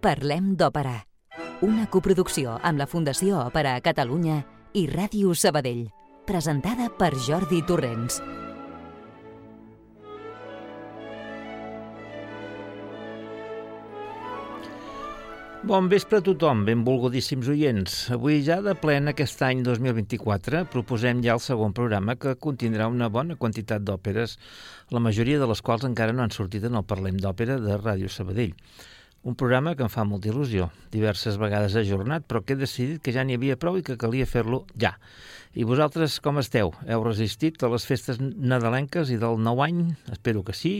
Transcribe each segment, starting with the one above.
Parlem d'Òpera, una coproducció amb la Fundació Òpera a Catalunya i Ràdio Sabadell, presentada per Jordi Torrents. Bon vespre a tothom, benvolgudíssims oients. Avui ja de plen aquest any 2024 proposem ja el segon programa que contindrà una bona quantitat d'òperes, la majoria de les quals encara no han sortit en el Parlem d'Òpera de Ràdio Sabadell. Un programa que em fa molta il·lusió, diverses vegades ajornat, però que he decidit que ja n'hi havia prou i que calia fer-lo ja. I vosaltres com esteu? Heu resistit a les festes nadalenques i del nou any? Espero que sí,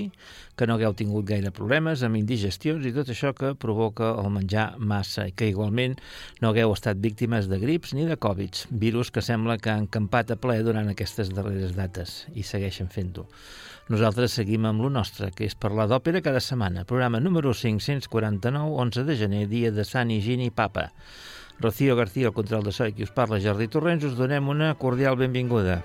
que no hagueu tingut gaire problemes amb indigestions i tot això que provoca el menjar massa i que igualment no hagueu estat víctimes de grips ni de Covid, virus que sembla que han campat a ple durant aquestes darreres dates i segueixen fent-ho. Nosaltres seguim amb lo nostre, que és parlar d'òpera cada setmana. Programa número 549, 11 de gener, dia de Sant Higini Papa. Rocío García, el control de so i qui us parla, Jordi Torrents, us donem una cordial benvinguda.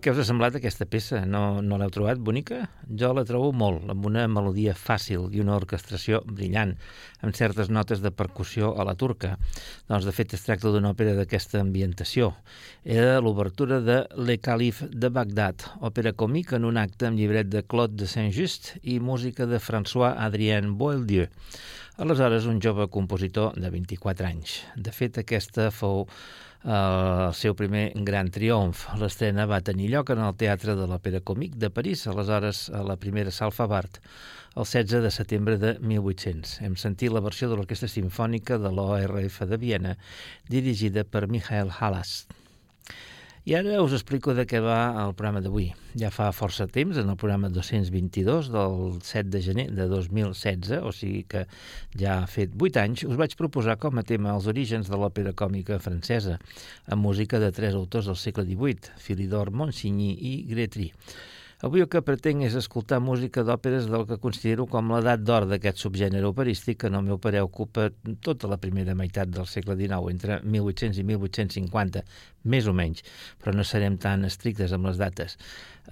Què us ha semblat aquesta peça? No, no l'heu trobat bonica? Jo la trobo molt, amb una melodia fàcil i una orquestració brillant, amb certes notes de percussió a la turca. Doncs, de fet, es tracta d'una òpera d'aquesta ambientació. Era l'obertura de Le Calif de Bagdad, òpera còmica en un acte amb llibret de Claude de Saint-Just i música de François-Adrien Boieldieu. Aleshores, un jove compositor de 24 anys. De fet, aquesta fou el seu primer gran triomf. L'estrena va tenir lloc en el Teatre de l'Òpera Còmic de París, aleshores a la primera Salfa Bart, el 16 de setembre de 1800. Hem sentit la versió de l'Orquestra Simfònica de l'ORF de Viena, dirigida per Michael Halas. I ara us explico de què va el programa d'avui. Ja fa força temps, en el programa 222 del 7 de gener de 2016, o sigui que ja ha fet 8 anys, us vaig proposar com a tema els orígens de l'òpera còmica francesa, amb música de tres autors del segle XVIII, Philidor Monsigny i Gretry. Avui el que pretenc és escoltar música d'òperes del que considero com l'edat d'or d'aquest subgènere operístic que, en el meu parer, ocupa tota la primera meitat del segle XIX, entre 1800 i 1850, més o menys, però no serem tan estrictes amb les dates.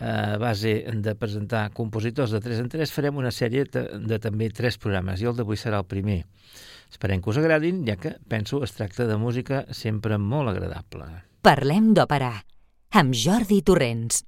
A base de presentar compositors de 3 en 3, farem una sèrie de, de també tres programes, i el d'avui serà el primer. Esperem que us agradin, ja que penso es tracta de música sempre molt agradable. Parlem d'òpera, amb Jordi Torrents.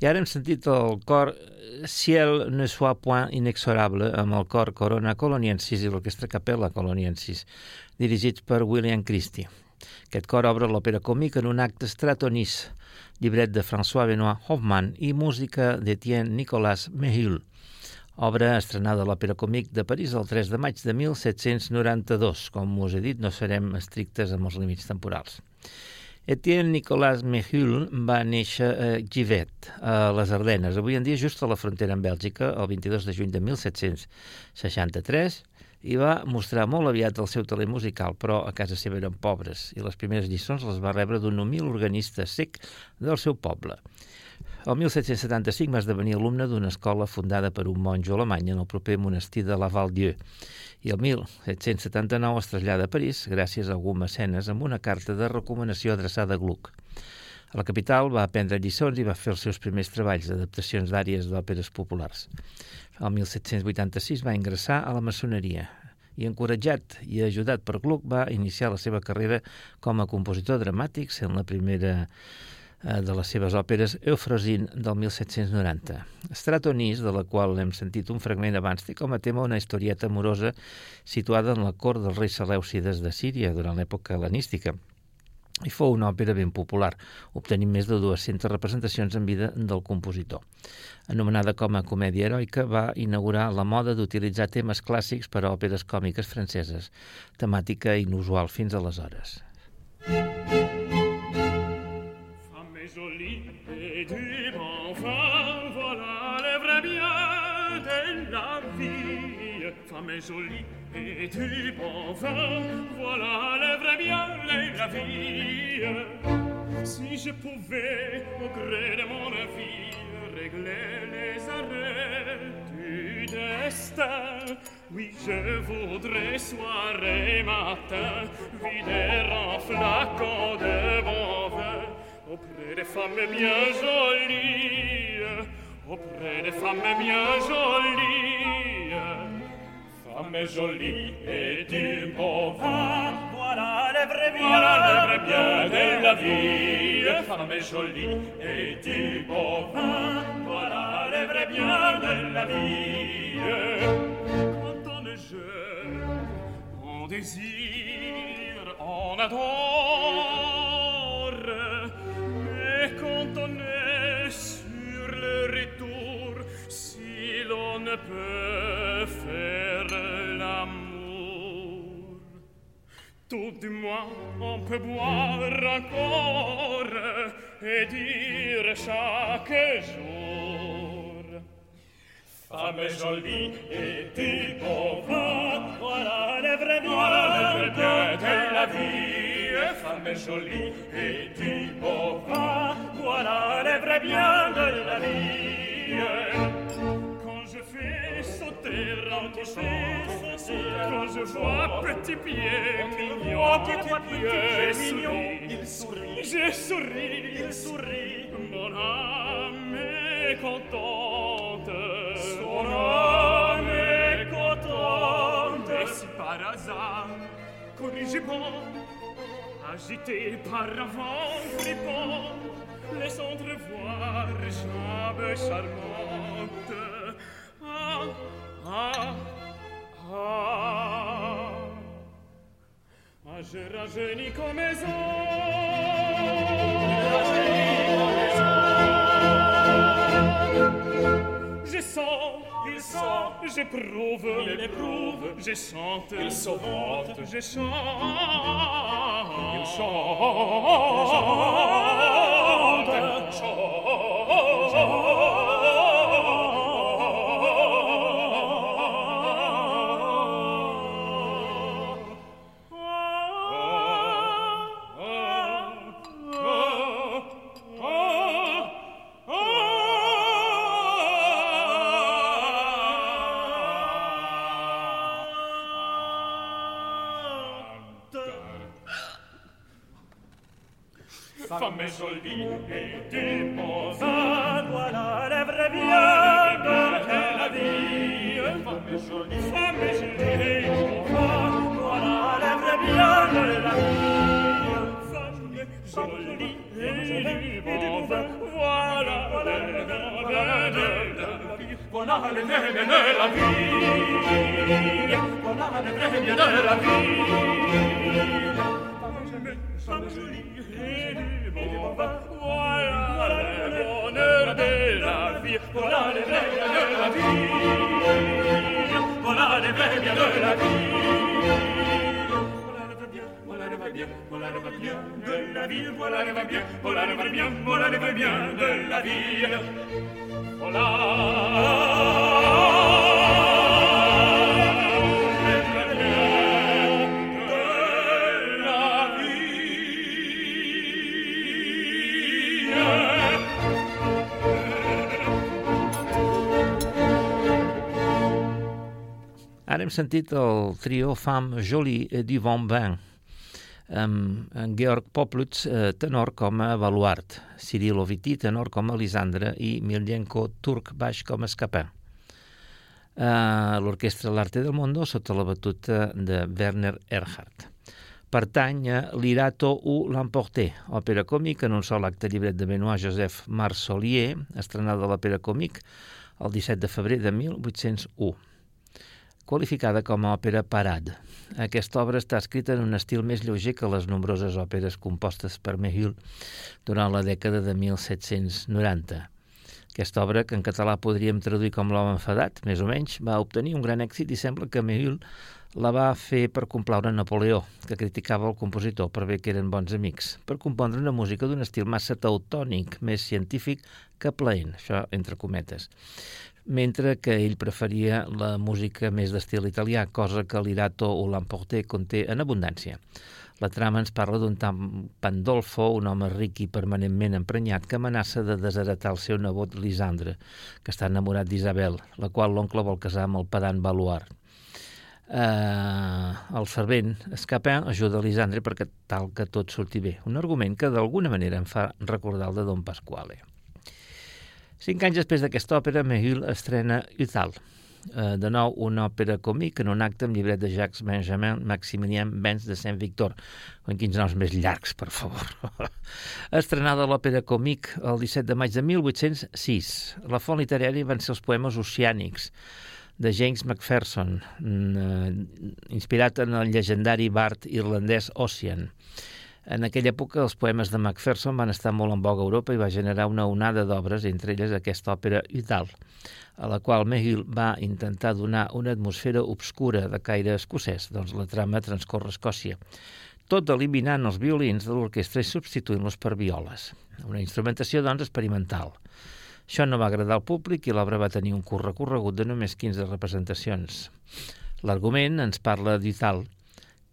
I ara hem sentit el cor Ciel ne soit point inexorable amb el cor Corona Coloniensis i l'orquestra Capella Coloniensis, dirigits per William Christie. Aquest cor obre l'òpera còmica en un acte Stratonis, llibret de François Benoit Hoffmann i música d'Etienne Nicolas Mehul, obra estrenada a l'Òpera Còmic de París el 3 de maig de 1792. Com us he dit, no serem estrictes amb els límits temporals. Etienne Nicolas Mehul va néixer a Givet, a les Ardenes, avui en dia just a la frontera amb Bèlgica, el 22 de juny de 1763, i va mostrar molt aviat el seu talent musical, però a casa seva eren pobres, i les primeres lliçons les va rebre d'un humil organista sec del seu poble. El 1775 va esdevenir alumne d'una escola fundada per un monjo alemany en el proper monestir de la Val-Dieu i el 1779 es trasllada a París gràcies a algú mecenes amb una carta de recomanació adreçada a Gluck. A la capital va aprendre lliçons i va fer els seus primers treballs d'adaptacions d'àrees d'òperes populars. El 1786 va ingressar a la maçoneria i encoratjat i ajudat per Gluck va iniciar la seva carrera com a compositor dramàtic sent la primera de les seves òperes Eufrosin del 1790. Stratonis, de la qual hem sentit un fragment abans, té com a tema una historieta amorosa situada en la cort dels reis Seleucides de Síria durant l'època hel·lenística i fou una òpera ben popular, obtenint més de 200 representacions en vida del compositor. Anomenada com a comèdia heroica, va inaugurar la moda d'utilitzar temes clàssics per a òperes còmiques franceses, temàtica inusual fins aleshores. Música femme jolie et du bon vin, voilà le vrai bien et la vie. Si je pouvais, au gré de mon avis, régler les arrêts du destin, oui, je voudrais soir et matin vider un flacon de bon vin auprès des femmes bien jolies, auprès des femmes bien jolies. femme jolie et du bon vin. Voilà le vrai bien, voilà le vrai bien de la vie. Femme jolie et du bon vin. Voilà le vrai bien de la vie. Quand on est jeune, on désire, on adore. ne peut faire l'amour. Tout du moins, on peut boire encore et dire chaque jour. Femme jolie et tu beau, voilà les vrais biens voilà de la vie. Femme jolie et tu beau, voilà les vrais biens de la vie quand je vois petit pied, mignon petit pied, mignon, il sourit, je souris, il sourit, mon âme est contente, son âme est contente. Et si par hasard, corrigez-moi agité par un vent flippant, laisse entrevoir, jambes charmantes ah, ah, ah, ma je rajeuni comme son Je sens, il sent, j'éprouve, il éprouve, je chante, il sauvante, je chante, il chante, chante, chante. Verres de la la vin. Voilà le de la vie. Voilà les verres de la vie. Voilà les verres de la vie bien, voilà le va bien de la vie, voilà le bien, voilà le bien, voilà le bien de la vie. Voilà. Ara hem sentit el trio Femme Jolie du Bon Vin, amb Georg Poplutz, eh, tenor com a baluart, Cyril Oviti, tenor com a Lisandra, i Miljenko Turk, baix com a escapar. Eh, L'orquestra L'Arte del Mundo sota la batuta de Werner Erhardt. Pertany a l'Irato u l'Emporté, òpera còmic en un sol acte llibret de Benoit Joseph Marsolier, estrenada a l'òpera còmic el 17 de febrer de 1801 qualificada com a òpera parade. Aquesta obra està escrita en un estil més lleuger que les nombroses òperes compostes per Méhul durant la dècada de 1790. Aquesta obra, que en català podríem traduir com l'home enfadat, més o menys, va obtenir un gran èxit i sembla que Méhul la va fer per complaure Napoleó, que criticava el compositor per bé que eren bons amics, per compondre una música d'un estil massa teutònic, més científic que plaent, això entre cometes mentre que ell preferia la música més d'estil italià, cosa que l'Irato o l'Emporté conté en abundància. La trama ens parla d'un Pandolfo, un home ric i permanentment emprenyat, que amenaça de desheretar el seu nebot Lisandre, que està enamorat d'Isabel, la qual l'oncle vol casar amb el pedant Baluart. Eh, el servent Escapin ajuda Lisandre perquè tal que tot surti bé. Un argument que d'alguna manera em fa recordar el de Don Pasquale. Cinc anys després d'aquesta òpera, Mehul estrena Uthal, eh, de nou una òpera còmic en un acte amb llibret de Jacques Benjamin Maximilien Benz de Saint-Victor. En quins noms més llargs, per favor. Estrenada l'òpera còmic el 17 de maig de 1806. La font literària van ser els poemes oceànics de James Macpherson, mm, inspirat en el llegendari bard irlandès Ocean. En aquella època els poemes de Macpherson van estar molt en boga a Europa i va generar una onada d'obres, entre elles aquesta òpera Udal, a la qual Mehill va intentar donar una atmosfera obscura de caire escocès, doncs la trama transcorre a Escòcia, tot eliminant els violins de l'orquestra i substituint-los per violes. Una instrumentació, doncs, experimental. Això no va agradar al públic i l'obra va tenir un curt recorregut de només 15 representacions. L'argument ens parla d'Ital,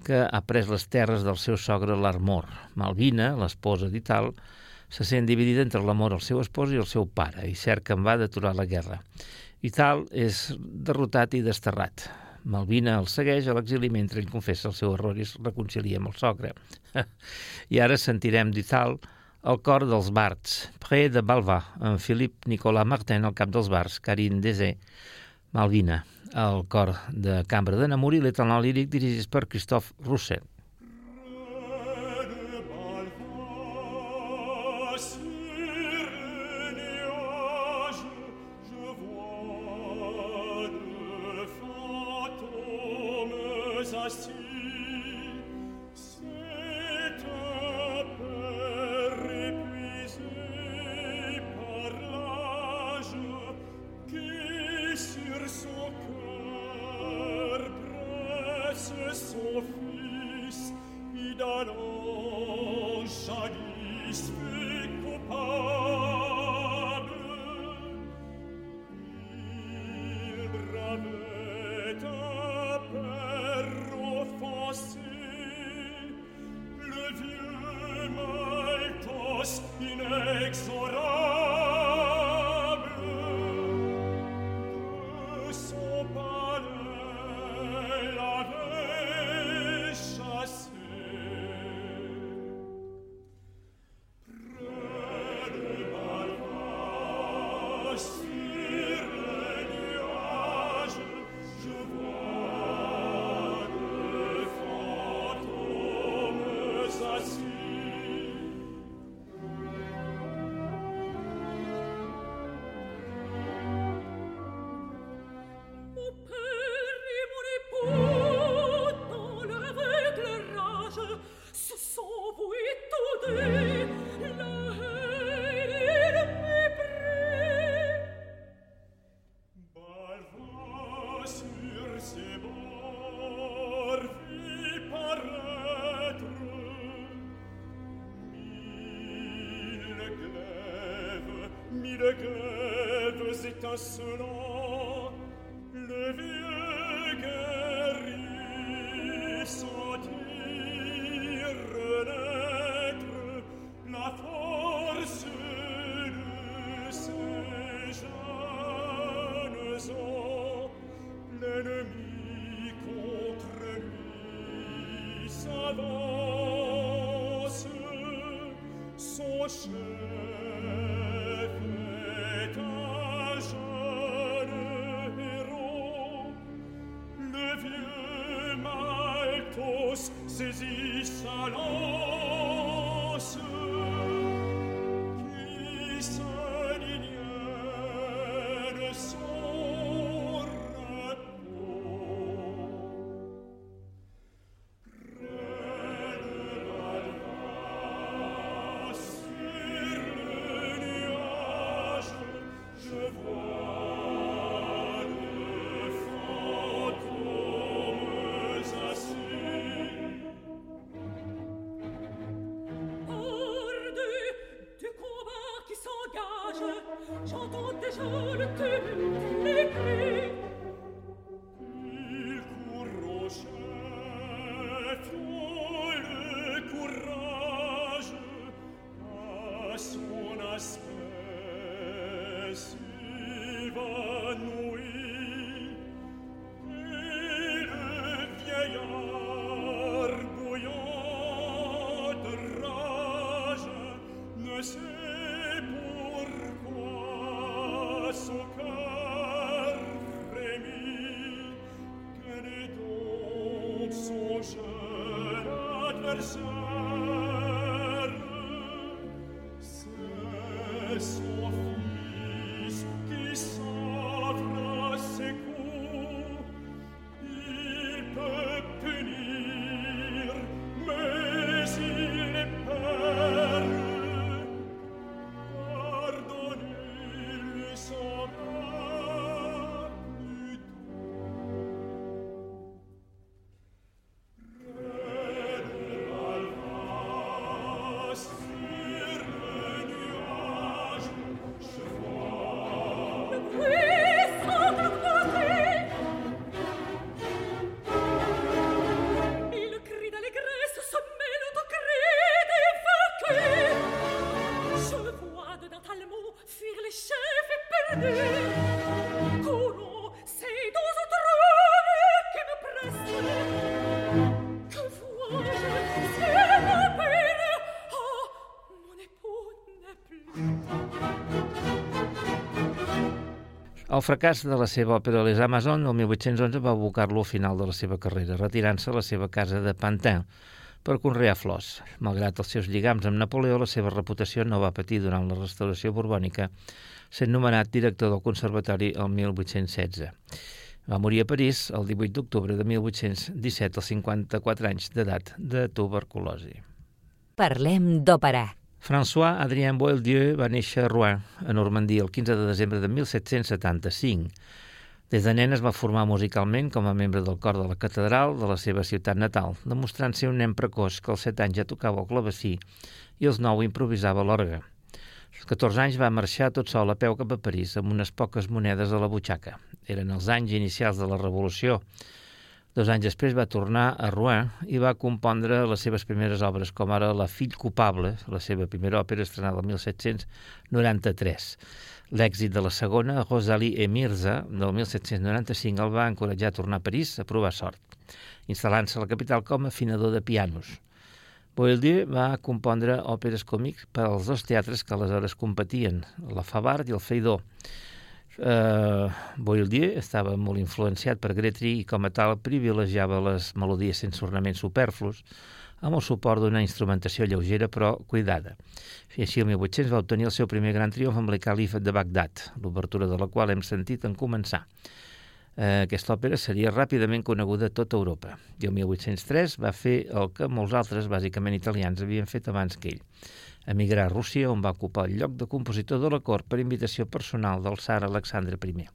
que ha pres les terres del seu sogre l'Armor. Malvina, l'esposa d'Ital, se sent dividida entre l'amor al seu espòs i el seu pare i cerca en va d'aturar la guerra. Ital és derrotat i desterrat. Malvina el segueix a l'exili mentre ell confessa el seu error i es reconcilia amb el sogre. I ara sentirem d'Ital el cor dels bards, Pré de Balva, amb Philippe Nicolas Martin al cap dels bars, Karine Desé, Malvina el cor de cambra de Namur i l'etanol líric dirigit per Christophe Rousset. le cœur de El fracàs de la seva òpera Les Amazon el 1811 va abocar-lo al final de la seva carrera, retirant-se a la seva casa de Pantin per conrear flors. Malgrat els seus lligams amb Napoleó, la seva reputació no va patir durant la restauració borbònica, sent nomenat director del Conservatori el 1816. Va morir a París el 18 d'octubre de 1817 als 54 anys d'edat de tuberculosi. Parlem d'òpera. François Adrien Boieldieu va néixer a Rouen, a Normandia, el 15 de desembre de 1775. Des de nen es va formar musicalment com a membre del cor de la catedral de la seva ciutat natal, demostrant ser un nen precoç que als 7 anys ja tocava el clavecí i als 9 improvisava l'orgue. Als 14 anys va marxar tot sol a peu cap a París amb unes poques monedes a la butxaca. Eren els anys inicials de la Revolució. Dos anys després va tornar a Rouen i va compondre les seves primeres obres, com ara La fill culpable, la seva primera òpera estrenada el 1793. L'èxit de la segona, Rosalie et Mirza, del 1795, el va encoratjar a tornar a París a provar sort, instal·lant-se a la capital com a afinador de pianos. Boieldieu va compondre òperes còmics per als dos teatres que aleshores competien, la Favard i el Feidó. Uh, Boieldieu estava molt influenciat per Gretry i com a tal privilegiava les melodies sense ornaments superflus amb el suport d'una instrumentació lleugera però cuidada. I així el 1800 va obtenir el seu primer gran triomf amb la Califa de Bagdad, l'obertura de la qual hem sentit en començar. Eh, aquesta òpera seria ràpidament coneguda a tota Europa i el 1803 va fer el que molts altres, bàsicament italians, havien fet abans que ell, emigrar a Rússia on va ocupar el lloc de compositor de la cort per invitació personal del tsar Alexandre I.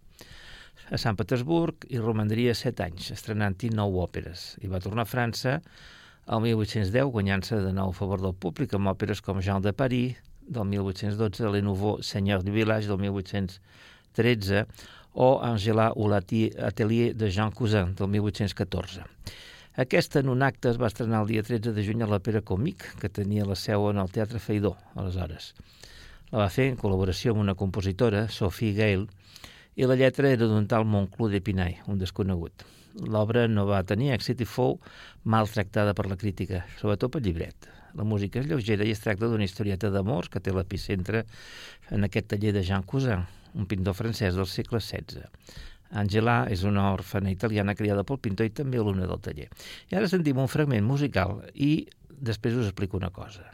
A Sant Petersburg hi romandria set anys, estrenant-hi nou òperes, i va tornar a França el 1810 guanyant-se de nou a favor del públic amb òperes com Jean de Paris, del 1812, Le Nouveau Seigneur du Village del 1813 o Angela ou l'Atelier de Jean Cousin del 1814. Aquesta en un acte es va estrenar el dia 13 de juny a l'Òpera Comic, que tenia la seu en el Teatre Feidó, aleshores. La va fer en col·laboració amb una compositora, Sophie Gale, i la lletra era d'un tal Montclú de Pinay, un desconegut. L'obra no va tenir èxit i fou maltractada per la crítica, sobretot pel llibret. La música és lleugera i es tracta d'una historieta d'amors que té l'epicentre en aquest taller de Jean Cousin, un pintor francès del segle XVI. Angela és una òrfana italiana criada pel pintor i també alumna del taller. I ara sentim un fragment musical i després us explico una cosa.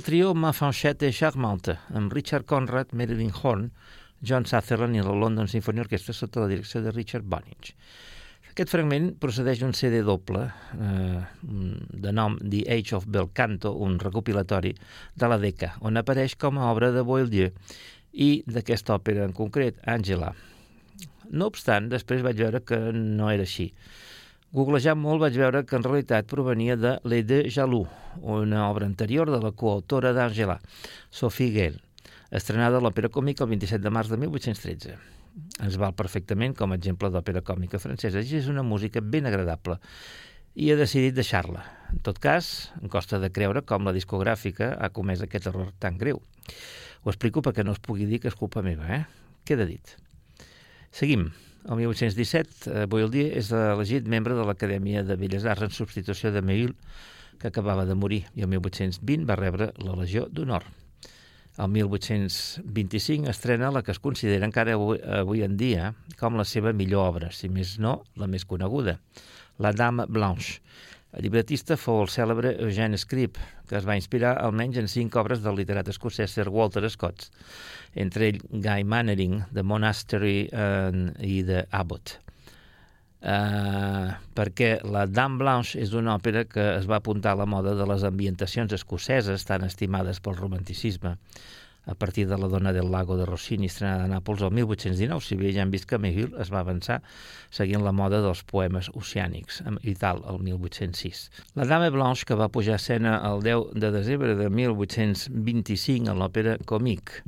El trio Ma Fanchette Charmante, amb Richard Conrad, Marilyn Horn, John Sutherland i la London Symphony Orchestra sota la direcció de Richard Bonich. Aquest fragment procedeix d'un CD doble eh, de nom The Age of Bel Canto, un recopilatori de la Deca, on apareix com a obra de Boieldieu i d'aquesta òpera en concret, Angela. No obstant, després vaig veure que no era així. Googlejant molt vaig veure que en realitat provenia de Les Deux Jaloux, una obra anterior de la coautora d'Angela, Sophie Gale, estrenada a l'òpera còmica el 27 de març de 1813. Ens val perfectament com a exemple d'òpera còmica francesa i és una música ben agradable i he decidit deixar-la. En tot cas, em costa de creure com la discogràfica ha comès aquest error tan greu. Ho explico perquè no es pugui dir que és culpa meva, eh? Queda dit. Seguim. El 1817, eh, Boieldier és elegit membre de l'Acadèmia de Belles Arts en substitució de Meul, que acabava de morir, i el 1820 va rebre la Legió d'Honor. El 1825 estrena la que es considera encara avui, avui en dia com la seva millor obra, si més no, la més coneguda, La Dame Blanche. El llibretista fou el cèlebre Eugène Scribb, que es va inspirar almenys en cinc obres del literat escocès Sir Walter Scott, entre ell Guy Mannering, The Monastery uh, i The Abbot. Uh, perquè la Dame Blanche és una òpera que es va apuntar a la moda de les ambientacions escoceses tan estimades pel romanticisme a partir de la Dona del Lago de Rossini, estrenada a Nàpols el 1819, si bé ja hem vist que Mehill es va avançar seguint la moda dels poemes oceànics, i tal, el 1806. La Dame Blanche, que va pujar a escena el 10 de desembre de 1825 a l'òpera Comique,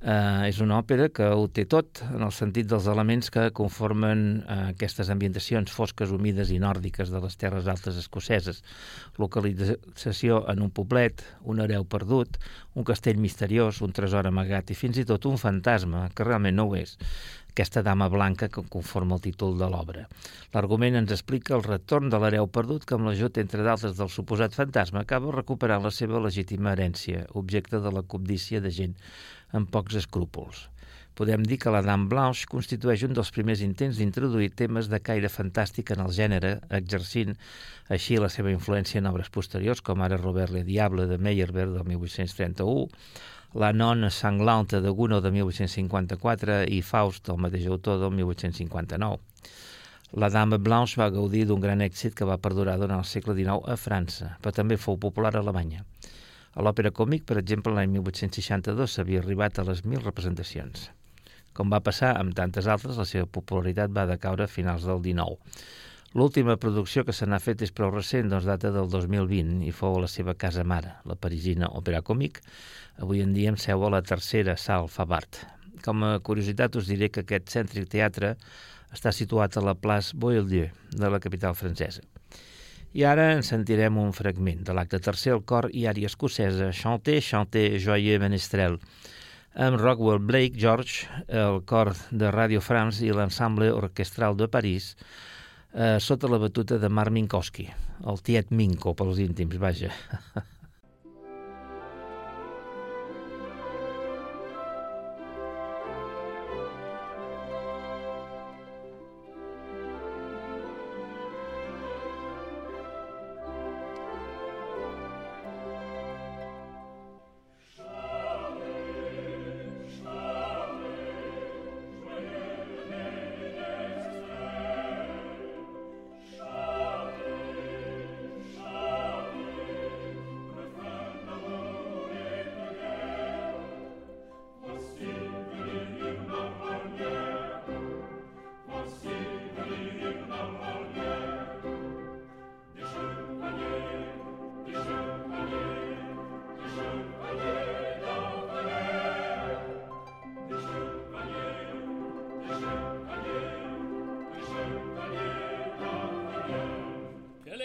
Eh, és una òpera que ho té tot, en el sentit dels elements que conformen eh, aquestes ambientacions fosques, humides i nòrdiques de les terres altes escoceses. Localització en un poblet, un hereu perdut, un castell misteriós, un tresor amagat i fins i tot un fantasma, que realment no ho és, aquesta dama blanca que conforma el títol de l'obra. L'argument ens explica el retorn de l'hereu perdut que amb l'ajut, entre d'altres, del suposat fantasma acaba recuperant la seva legítima herència, objecte de la cobdícia de gent amb pocs escrúpols. Podem dir que la Dame Blanche constitueix un dels primers intents d'introduir temes de caire fantàstic en el gènere, exercint així la seva influència en obres posteriors, com ara Robert Le Diable de Meyerbeer del 1831, La nona sanglante de Gounod de 1854 i Faust del mateix autor del 1859. La Dame Blanche va gaudir d'un gran èxit que va perdurar durant el segle XIX a França, però també fou popular a Alemanya. A l'òpera còmic, per exemple, l'any 1862 s'havia arribat a les mil representacions. Com va passar amb tantes altres, la seva popularitat va decaure a finals del XIX. L'última producció que se n'ha fet és prou recent, doncs data del 2020, i fou a la seva casa mare, la parisina Òpera Còmic, avui en dia amb seu a la tercera sal Fabart. Com a curiositat us diré que aquest cèntric teatre està situat a la Place Boieldieu de la capital francesa. I ara en sentirem un fragment de l'acte tercer, el cor i ària escocesa, Chanter, Chanter, Joyeux Menestrel, amb Rockwell Blake George, el cor de Radio France i l'ensemble orquestral de París, eh, sota la batuta de Mark Minkowski, el tiet Minko pels íntims, vaja.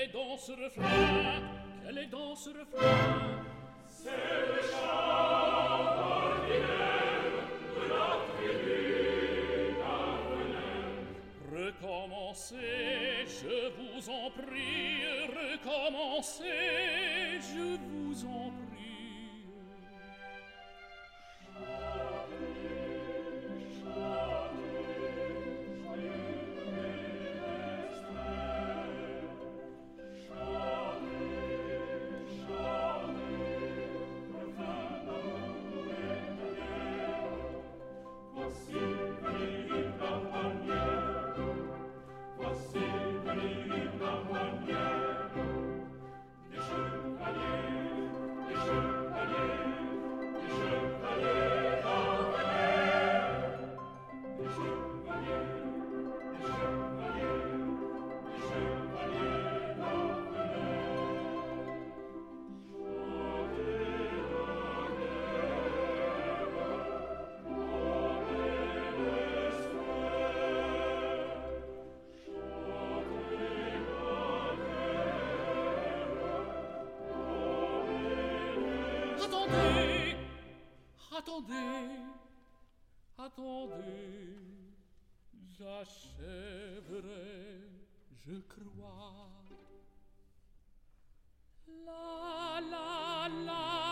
est dans ce refrain Quel est dans ce refrain. C'est le chant ordinaire de la tribu Recommencez, je vous en prie Recommencez, je vous en prie attendez, attendez, j'achèverai, je crois. La la la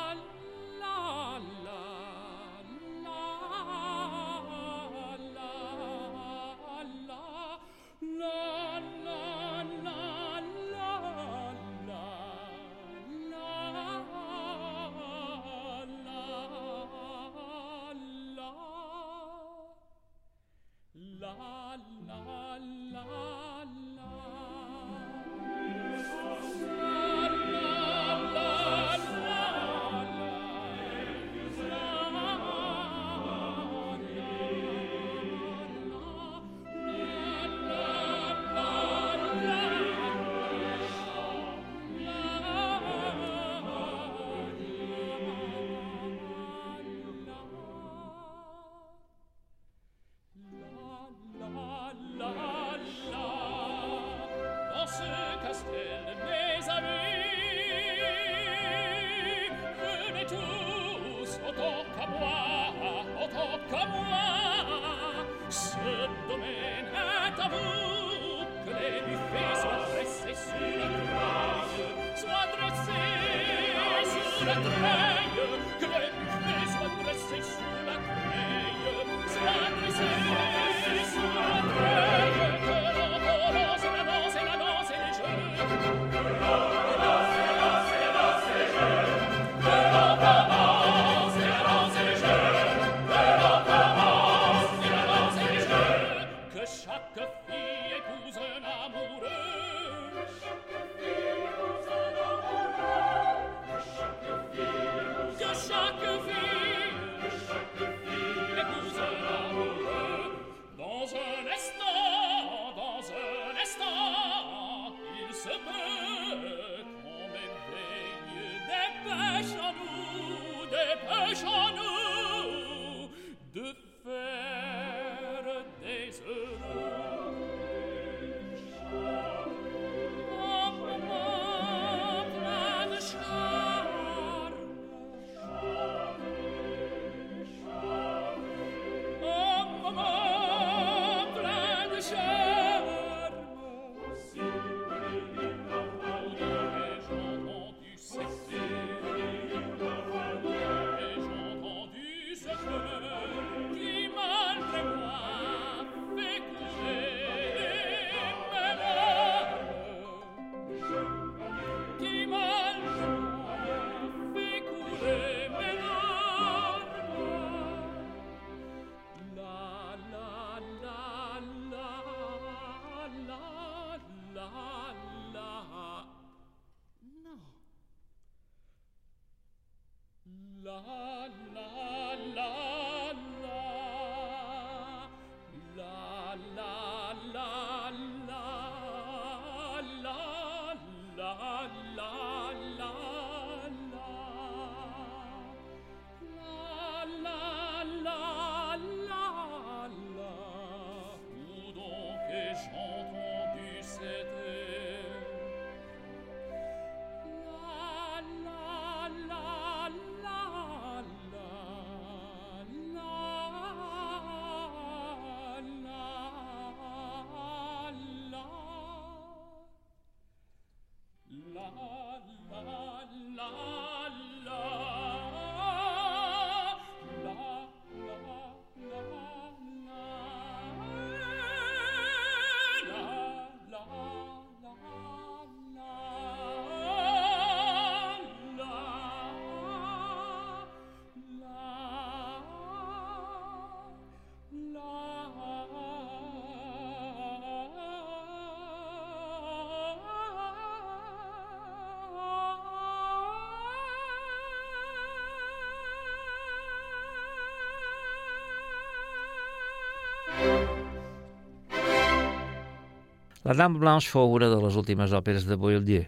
La Dame Blanche fou una de les últimes òperes de Boieldieu,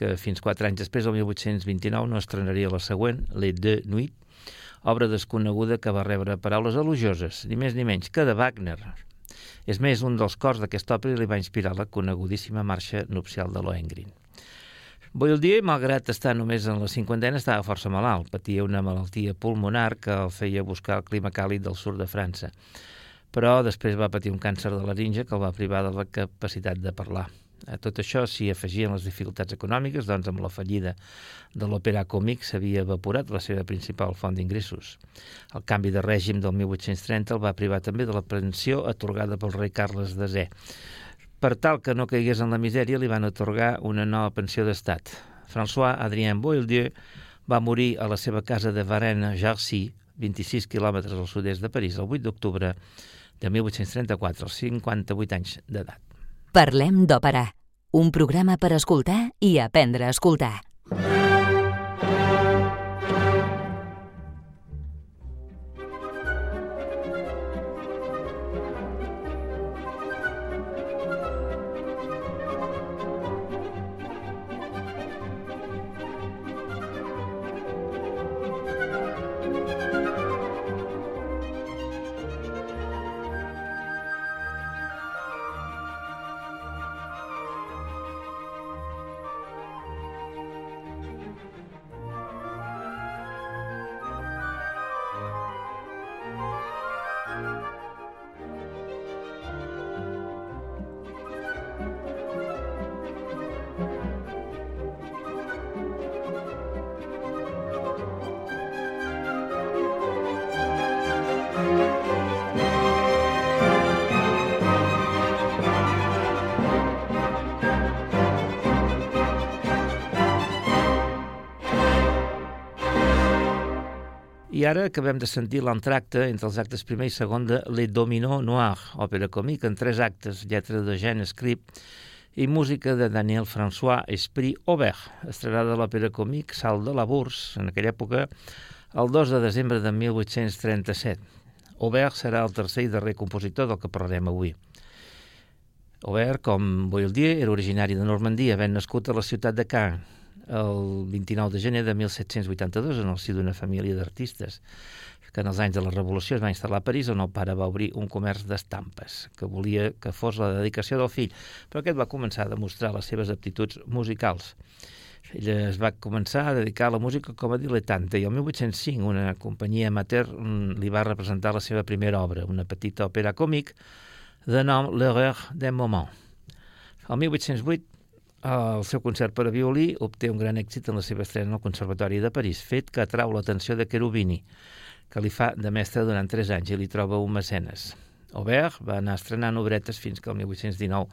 que fins quatre anys després, el 1829, no estrenaria la següent, Les Deux Nuits, obra desconeguda que va rebre paraules elogioses, ni més ni menys que de Wagner. És més, un dels cors d'aquesta òpera li va inspirar la conegudíssima marxa nupcial de Lohengrin. Boildier, malgrat estar només en la cinquantena, estava força malalt. Patia una malaltia pulmonar que el feia buscar el clima càlid del sud de França. Però després va patir un càncer de laringe que el va privar de la capacitat de parlar. A tot això s'hi afegien les dificultats econòmiques, doncs amb la fallida de l'òpera còmic s'havia evaporat la seva principal font d'ingressos. El canvi de règim del 1830 el va privar també de la pensió atorgada pel rei Carles Zé. Per tal que no caigués en la misèria, li van atorgar una nova pensió d'estat. François Adrien Boieldieu va morir a la seva casa de Varennes-Jarcy, 26 quilòmetres al sud-est de París, el 8 d'octubre de 1834, als 58 anys d'edat. Parlem d'òpera, un programa per escoltar i aprendre a escoltar. I ara acabem de sentir l'entracte entre els actes primer i segon de Les Dominos Noir, òpera còmica en tres actes, lletra de Jean Script i música de Daniel François Esprit Aubert, estrenada a l'òpera còmic Sal de la Bourse, en aquella època, el 2 de desembre de 1837. Aubert serà el tercer i darrer compositor del que parlarem avui. Aubert, com Boieldier, era originari de Normandia, havent nascut a la ciutat de Caen, el 29 de gener de 1782 en el si d'una família d'artistes que en els anys de la Revolució es va instal·lar a París on el pare va obrir un comerç d'estampes que volia que fos la dedicació del fill, però aquest va començar a demostrar les seves aptituds musicals. Ell es va començar a dedicar a la música com a dilettante i el 1805 una companyia amateur mm, li va representar la seva primera obra, una petita òpera còmic de nom L'Horreur d'un moment. El 1808 el seu concert per a violí obté un gran èxit en la seva estrena al Conservatori de París, fet que atrau l'atenció de Cherubini, que li fa de mestre durant tres anys i li troba un mecenes. Aubert va anar estrenant obretes fins que el 1819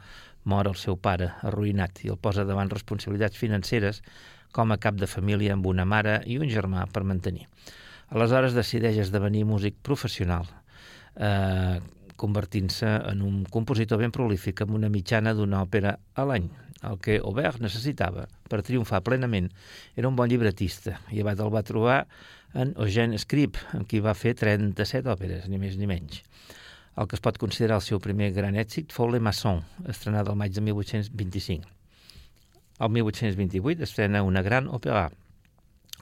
mor el seu pare, arruïnat, i el posa davant responsabilitats financeres com a cap de família amb una mare i un germà per mantenir. Aleshores decideix esdevenir músic professional, eh, convertint-se en un compositor ben prolífic amb una mitjana d'una òpera a l'any, el que Aubert necessitava per triomfar plenament era un bon llibretista i abat el va trobar en Eugène Scrip, amb qui va fer 37 òperes, ni més ni menys. El que es pot considerar el seu primer gran èxit fou Le Masson, estrenada al maig de 1825. El 1828 estrena una gran òpera,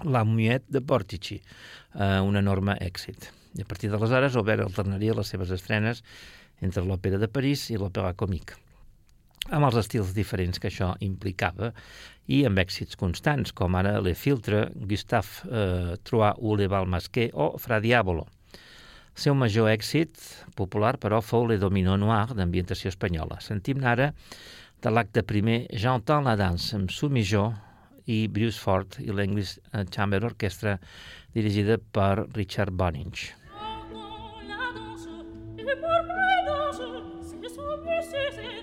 La Muette de Portici, eh, un enorme èxit. I a partir d'aleshores, Aubert alternaria les seves estrenes entre l'òpera de París i l'òpera còmic amb els estils diferents que això implicava i amb èxits constants, com ara Le Filtre, Gustave eh, Trois ou Le Balmasquer o Fra Diabolo. El seu major èxit popular, però, fou Le Domino Noir, d'ambientació espanyola. Sentim ara de l'acte primer J'entends la danse, amb Sumijó i Bruce Ford i l'English Chamber Orchestra, dirigida per Richard Boninch. J'entends la danse, et pour ma danse, c'est son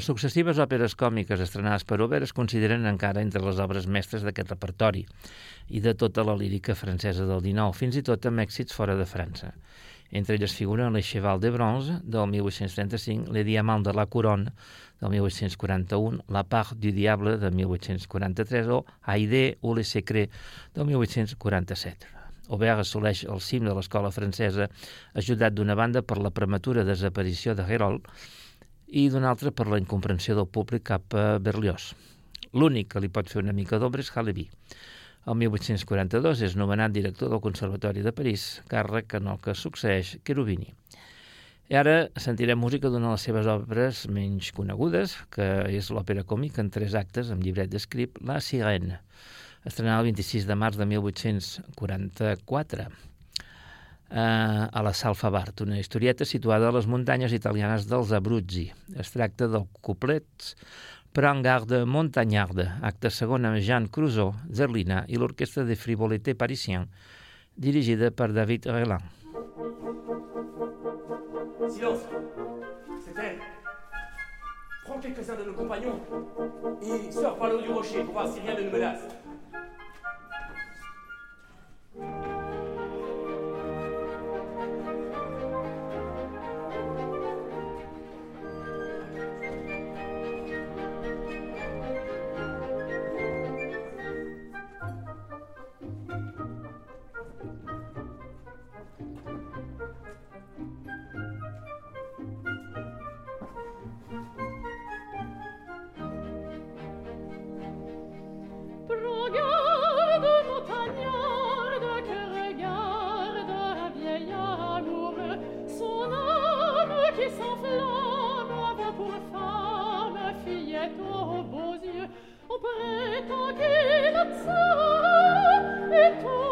Les successives òperes còmiques estrenades per Ober es consideren encara entre les obres mestres d'aquest repertori i de tota la lírica francesa del XIX, fins i tot amb èxits fora de França. Entre elles figuren Le Cheval de Bronze, del 1835, Le Diamant de la Couronne, del 1841, La Part du Diable, de 1843, o Haidé ou Le Secret, del 1847. Aubert assoleix el cim de l'escola francesa, ajudat d'una banda per la prematura desaparició de Herold, i d'una altra per la incomprensió del públic cap a Berlioz. L'únic que li pot fer una mica d'ombra és Halévy. El 1842 és nomenat director del Conservatori de París, càrrec en el que succeeix Cherubini. I ara sentirem música d'una de les seves obres menys conegudes, que és l'òpera còmica en tres actes amb llibret d'escrit La Sirène, estrenada el 26 de març de 1844 eh, a la Salfabart, una historieta situada a les muntanyes italianes dels Abruzzi. Es tracta del couplet Prends garde montagnarde, acte segon amb Jean Crusoe, Zerlina i l'orquestra de Frivolité Parisien, dirigida per David Relan. Silence C'est Prends quelques-uns de nos compagnons et sors par le haut du rocher pour voir si rien ne nous menace. piazza e tu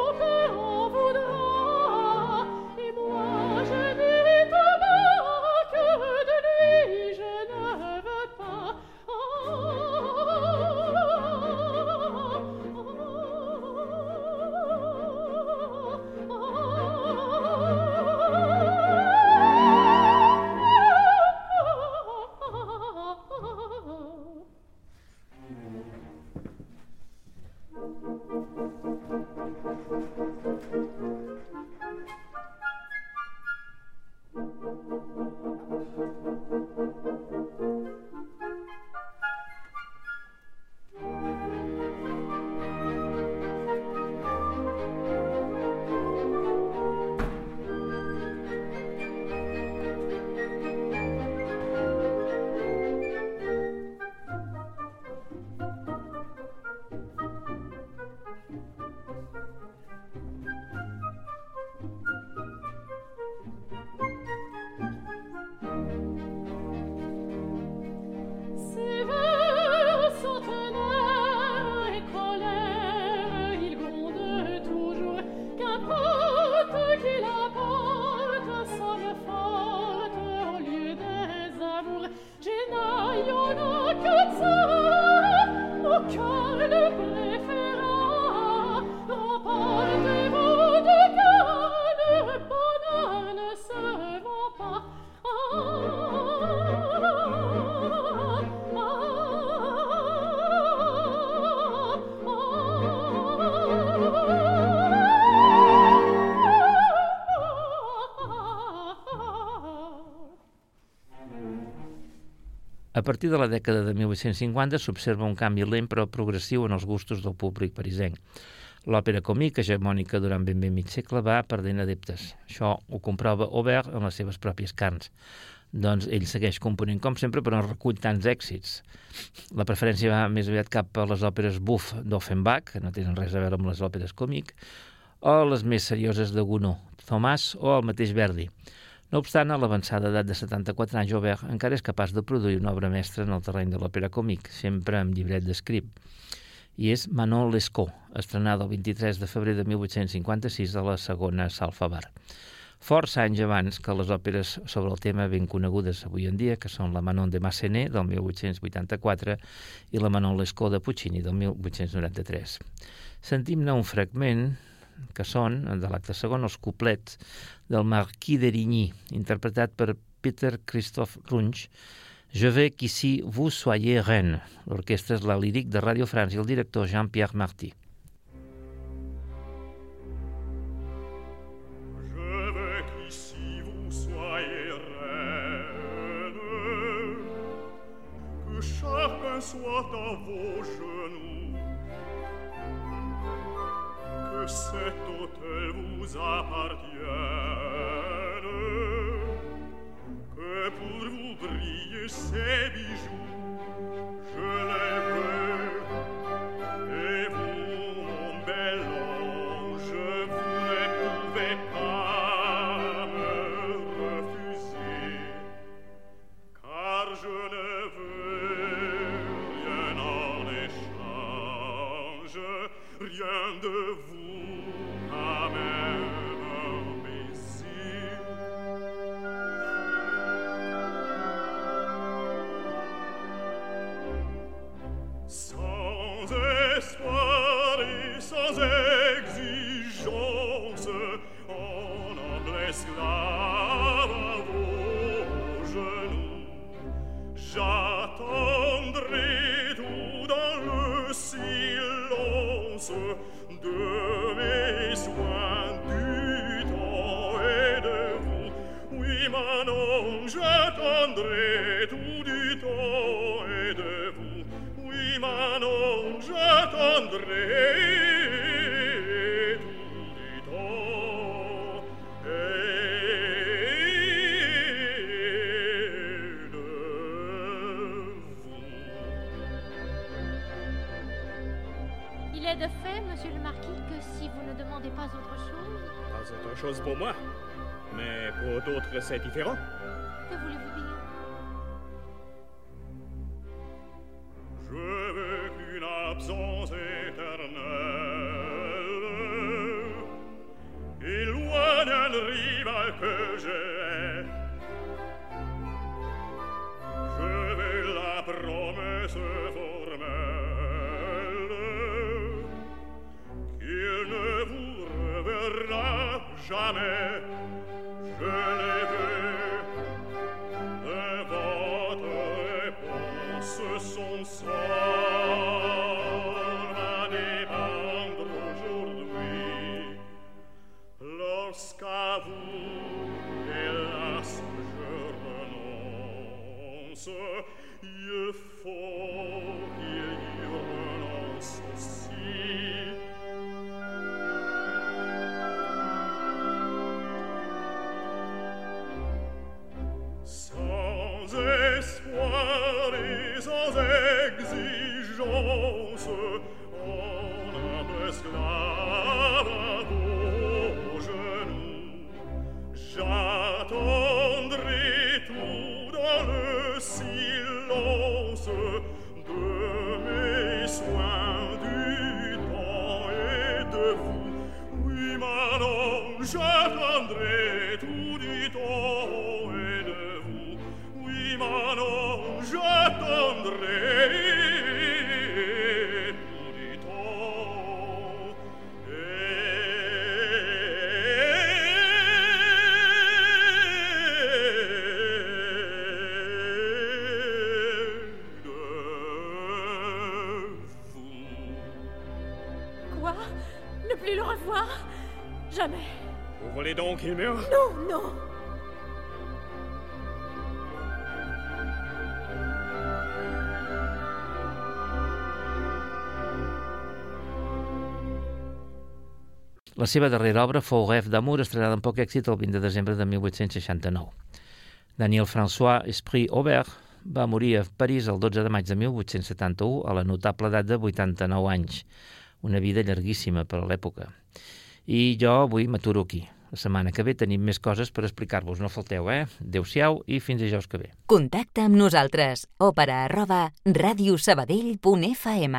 A partir de la dècada de 1850 s'observa un canvi lent però progressiu en els gustos del públic parisenc. L'òpera còmica hegemònica durant ben bé mig segle va perdent adeptes. Això ho comprova Aubert en les seves pròpies carns. Doncs ell segueix component com sempre, però no recull tants èxits. La preferència va més aviat cap a les òperes buff d'Offenbach, que no tenen res a veure amb les òperes còmic, o les més serioses de Gounod, Thomas o el mateix Verdi. No obstant, a l'avançada edat de 74 anys, Aubert encara és capaç de produir una obra mestra en el terreny de l'òpera còmic, sempre amb llibret d'escrit. I és Manon Lescaut, estrenada el 23 de febrer de 1856 a la segona Salfa Bar. Força anys abans que les òperes sobre el tema ben conegudes avui en dia, que són la Manon de Massenet, del 1884, i la Manon Lescaut de Puccini, del 1893. Sentim-ne un fragment que són, de l'acte segon, els couplets del Marquis d'Erigny, interpretat per Peter Christophe Runge, Je veux qu'ici vous soyez reine. L'orquestra és la líric de Radio France i el director Jean-Pierre Marty. Soit à vos genoux, que cet hôtel vous appartienne, pour vous brillent ces bijoux, je les veux. Et vous, mon bel ange, vous ne pouvez pas me refuser, car je ne veux rien en échange, rien de vous, pour moi. Mais pour d'autres, c'est différent. sens il faut qu'il y relance aussi sans espoir et sans exigence meu? Não, não. La seva darrera obra fou Rêve d'amour, estrenada amb poc èxit el 20 de desembre de 1869. Daniel François Esprit Aubert va morir a París el 12 de maig de 1871 a la notable edat de 89 anys. Una vida llarguíssima per a l'època. I jo avui m'aturo aquí. La setmana que ve tenim més coses per explicar-vos. No falteu, eh? Adéu-siau i fins dijous que ve. Contacta amb nosaltres. Òpera arroba radiosabadell.fm